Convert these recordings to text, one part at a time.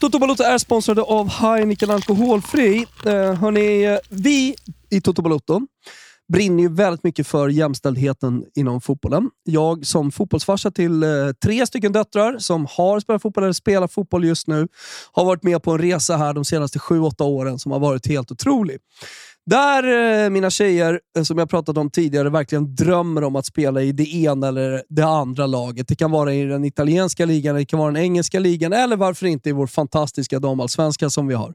Toto Balotto är sponsrade av Heineken Alkoholfri. Eh, hörni, vi i Toto Balotto brinner ju väldigt mycket för jämställdheten inom fotbollen. Jag som fotbollsfarsa till eh, tre stycken döttrar som har spelat fotboll eller spelar fotboll just nu har varit med på en resa här de senaste sju åtta åren som har varit helt otrolig. Där eh, mina tjejer, eh, som jag pratat om tidigare, verkligen drömmer om att spela i det ena eller det andra laget. Det kan vara i den italienska ligan, det kan vara den engelska ligan eller varför inte i vår fantastiska damallsvenska som vi har.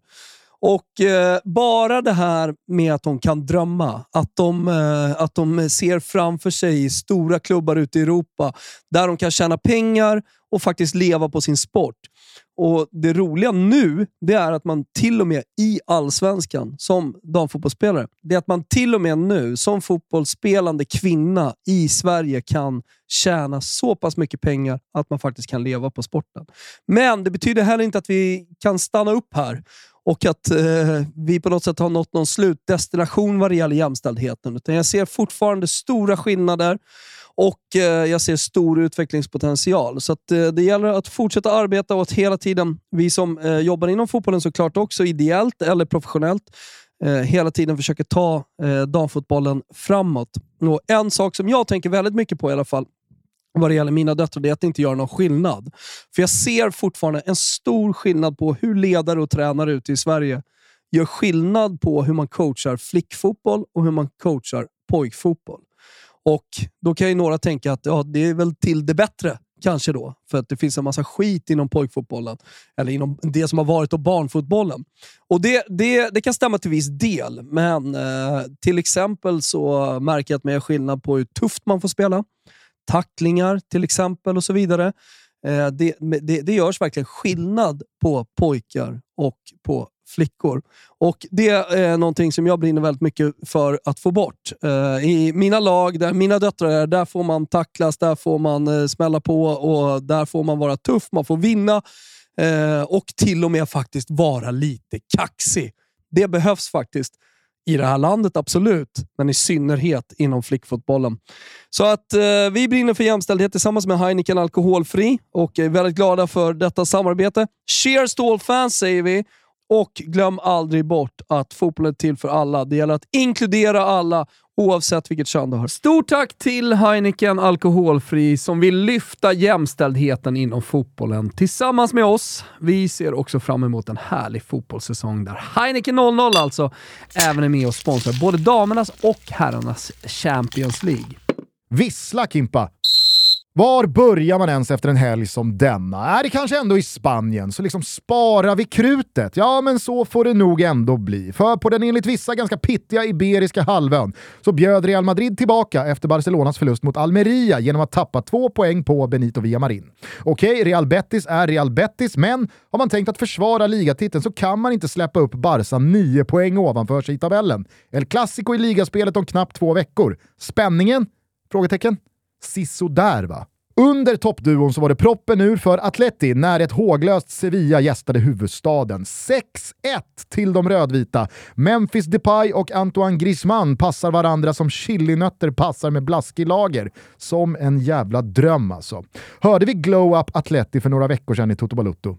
Och eh, Bara det här med att de kan drömma, att de, eh, att de ser framför sig stora klubbar ute i Europa där de kan tjäna pengar och faktiskt leva på sin sport. Och Det roliga nu det är att man till och med i allsvenskan som damfotbollsspelare, det är att man till och med nu som fotbollsspelande kvinna i Sverige kan tjäna så pass mycket pengar att man faktiskt kan leva på sporten. Men det betyder heller inte att vi kan stanna upp här och att eh, vi på något sätt har nått någon slutdestination vad det gäller jämställdheten. Utan jag ser fortfarande stora skillnader och eh, jag ser stor utvecklingspotential. Så att, eh, det gäller att fortsätta arbeta och att hela tiden, vi som eh, jobbar inom fotbollen såklart också, ideellt eller professionellt, hela tiden försöker ta damfotbollen framåt. Och en sak som jag tänker väldigt mycket på i alla fall, vad det gäller mina döttrar, det är att det inte gör någon skillnad. För jag ser fortfarande en stor skillnad på hur ledare och tränare ute i Sverige gör skillnad på hur man coachar flickfotboll och hur man coachar pojkfotboll. Och Då kan ju några tänka att ja, det är väl till det bättre, kanske då. För att det finns en massa skit inom pojkfotbollen, eller inom det som har varit och barnfotbollen. Och det, det, det kan stämma till viss del, men eh, till exempel så märker jag att man gör skillnad på hur tufft man får spela tacklingar till exempel och så vidare. Eh, det, det, det görs verkligen skillnad på pojkar och på flickor. Och Det är någonting som jag brinner väldigt mycket för att få bort. Eh, I mina lag, där mina döttrar är, där får man tacklas, där får man eh, smälla på och där får man vara tuff, man får vinna eh, och till och med faktiskt vara lite kaxig. Det behövs faktiskt i det här landet, absolut. Men i synnerhet inom flickfotbollen. Så att eh, vi brinner för jämställdhet tillsammans med Heineken Alkoholfri och är väldigt glada för detta samarbete. Cheers to all fans säger vi och glöm aldrig bort att fotbollen är till för alla. Det gäller att inkludera alla oavsett vilket kön du har. Stort tack till Heineken Alkoholfri som vill lyfta jämställdheten inom fotbollen tillsammans med oss. Vi ser också fram emot en härlig fotbollssäsong där Heineken 00 alltså även är med och sponsrar både damernas och herrarnas Champions League. Vissla Kimpa! Var börjar man ens efter en helg som denna? Är det kanske ändå i Spanien, så liksom sparar vi krutet. Ja, men så får det nog ändå bli. För på den enligt vissa ganska pittiga Iberiska halvön så bjöd Real Madrid tillbaka efter Barcelonas förlust mot Almeria genom att tappa två poäng på Benito Villamarin. Okej, okay, Real Betis är Real Betis, men har man tänkt att försvara ligatiteln så kan man inte släppa upp Barca nio poäng ovanför sig i tabellen. El Clasico i ligaspelet om knappt två veckor. Spänningen? Frågetecken sisådär va? Under toppduon så var det proppen ur för Atleti när ett håglöst Sevilla gästade huvudstaden. 6-1 till de rödvita. Memphis Depay och Antoine Griezmann passar varandra som chilinötter passar med blaskig lager. Som en jävla dröm alltså. Hörde vi Glow Up Atleti för några veckor sedan i Toto Balutto?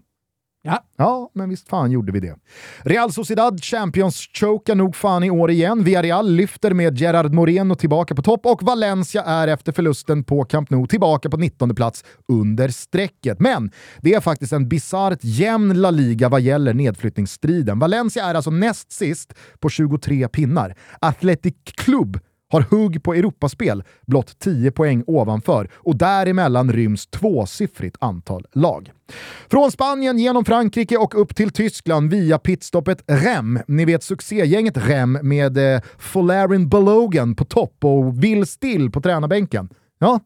Ja. ja, men visst fan gjorde vi det. Real Sociedad Champions chokar nog fan i år igen. Villarreal lyfter med Gerard Moreno tillbaka på topp och Valencia är efter förlusten på Camp Nou tillbaka på 19 plats under strecket. Men det är faktiskt en bisarrt jämn La Liga vad gäller nedflyttningsstriden. Valencia är alltså näst sist på 23 pinnar. Athletic Club har hugg på Europaspel blott 10 poäng ovanför och däremellan ryms tvåsiffrigt antal lag. Från Spanien genom Frankrike och upp till Tyskland via pitstoppet REM. Ni vet succégänget REM med eh, Folarin Balogan på topp och Will Still på tränarbänken. Ja,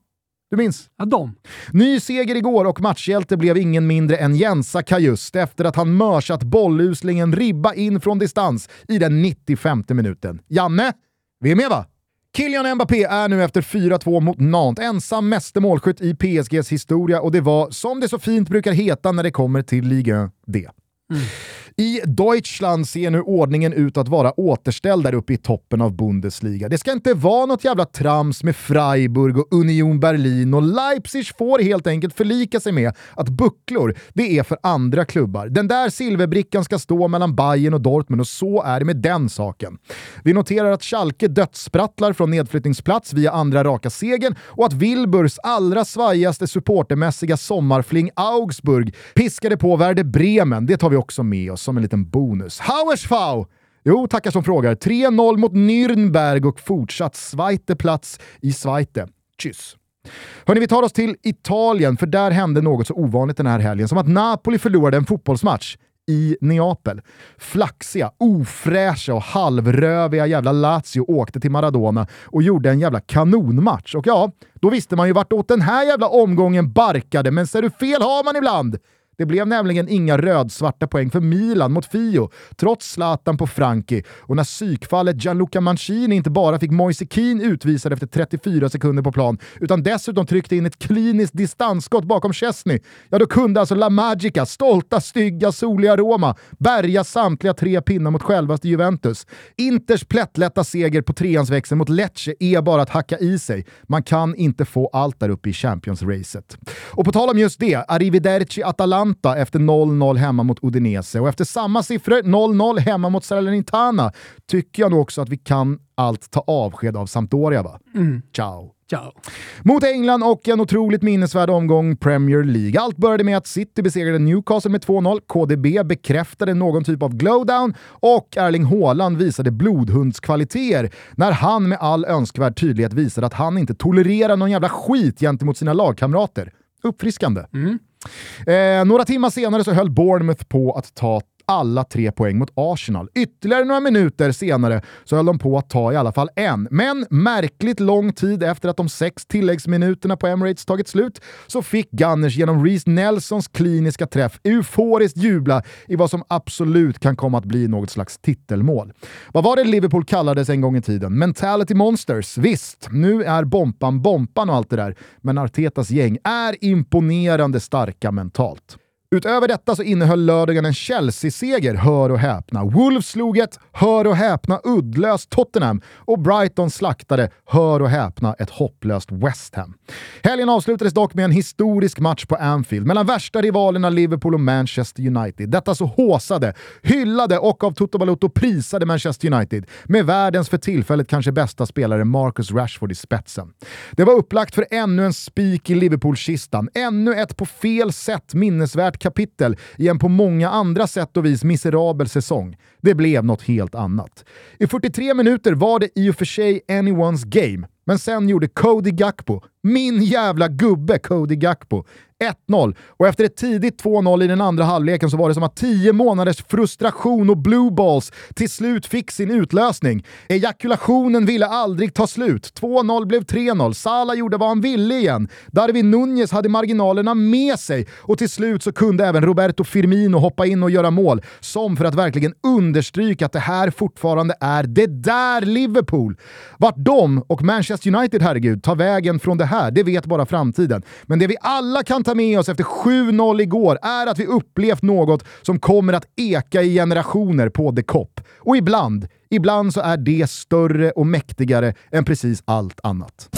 du minns? Ja, de. Ny seger igår och matchhjälte blev ingen mindre än Jensa Kajust efter att han mörsat bolluslingen ribba in från distans i den 95 minuten. Janne, vi är med va? Kylian Mbappé är nu efter 4-2 mot Nantes ensam meste målskytt i PSGs historia och det var, som det så fint brukar heta när det kommer till Ligue 1, det. Mm. I Deutschland ser nu ordningen ut att vara återställd där uppe i toppen av Bundesliga. Det ska inte vara något jävla trams med Freiburg och Union Berlin och Leipzig får helt enkelt förlika sig med att bucklor, det är för andra klubbar. Den där silverbrickan ska stå mellan Bayern och Dortmund och så är det med den saken. Vi noterar att Schalke dödssprattlar från nedflyttningsplats via andra raka segern och att Wilburs allra svajigaste supportermässiga sommarfling Augsburg piskade på Werder Bremen. Det tar vi också med oss som en liten bonus. Hauersfau! Jo, tackar som frågar. 3-0 mot Nürnberg och fortsatt Zweiteplats i Zweite. Tschüss. Hörni, vi tar oss till Italien, för där hände något så ovanligt den här helgen som att Napoli förlorade en fotbollsmatch i Neapel. Flaxiga, ofräscha och halvröviga jävla Lazio åkte till Maradona och gjorde en jävla kanonmatch. Och ja, då visste man ju vartåt den här jävla omgången barkade, men ser du fel har man ibland! Det blev nämligen inga rödsvarta poäng för Milan mot Fio, trots Zlatan på Franki och när psykfallet Gianluca Mancini inte bara fick Moise Keane utvisad efter 34 sekunder på plan, utan dessutom tryckte in ett kliniskt distansskott bakom Chesney, ja då kunde alltså La Magica, stolta, stygga, soliga Roma, bärga samtliga tre pinnar mot självaste Juventus. Inters plättlätta seger på treans växel mot Lecce är bara att hacka i sig. Man kan inte få allt där uppe i Champions-racet. Och på tal om just det, arrivederci Atalanta Atalanta efter 0-0 hemma mot Udinese och efter samma siffror, 0-0 hemma mot Salernitana, tycker jag nog också att vi kan allt ta avsked av Sampdoria va? Mm. Ciao! Ciao. Mot England och en otroligt minnesvärd omgång Premier League. Allt började med att City besegrade Newcastle med 2-0, KDB bekräftade någon typ av glowdown och Erling Haaland visade blodhundskvaliteter när han med all önskvärd tydlighet visade att han inte tolererar någon jävla skit gentemot sina lagkamrater. Uppfriskande. Mm. Eh, några timmar senare så höll Bournemouth på att ta alla tre poäng mot Arsenal. Ytterligare några minuter senare så höll de på att ta i alla fall en. Men märkligt lång tid efter att de sex tilläggsminuterna på Emirates tagit slut så fick Gunners genom Reece Nelsons kliniska träff euforiskt jubla i vad som absolut kan komma att bli något slags titelmål. Vad var det Liverpool kallades en gång i tiden? Mentality Monsters. Visst, nu är Bompan Bompan och allt det där, men Artetas gäng är imponerande starka mentalt. Utöver detta så innehöll lördagen en Chelsea-seger, hör och häpna. Wolves slog ett, hör och häpna, uddlöst Tottenham och Brighton slaktade, hör och häpna, ett hopplöst West Ham. Helgen avslutades dock med en historisk match på Anfield mellan värsta rivalerna Liverpool och Manchester United. Detta så håsade, hyllade och av Toto Balotto prisade Manchester United med världens för tillfället kanske bästa spelare Marcus Rashford i spetsen. Det var upplagt för ännu en spik i Liverpool-kistan, ännu ett på fel sätt minnesvärt kapitel i en på många andra sätt och vis miserabel säsong. Det blev något helt annat. I 43 minuter var det i och för sig anyone's game, men sen gjorde Cody Gakpo, min jävla gubbe Cody Gakpo, 1-0 och efter ett tidigt 2-0 i den andra halvleken så var det som att 10 månaders frustration och blue balls till slut fick sin utlösning. Ejakulationen ville aldrig ta slut. 2-0 blev 3-0. Salah gjorde vad han ville igen. Darwin Nunez hade marginalerna med sig och till slut så kunde även Roberto Firmino hoppa in och göra mål. Som för att verkligen understryka att det här fortfarande är det där Liverpool. Vart de och Manchester United, herregud, tar vägen från det här, det vet bara framtiden. Men det vi alla kan ta med oss efter 7-0 igår är att vi upplevt något som kommer att eka i generationer på The Cop. Och ibland, ibland så är det större och mäktigare än precis allt annat.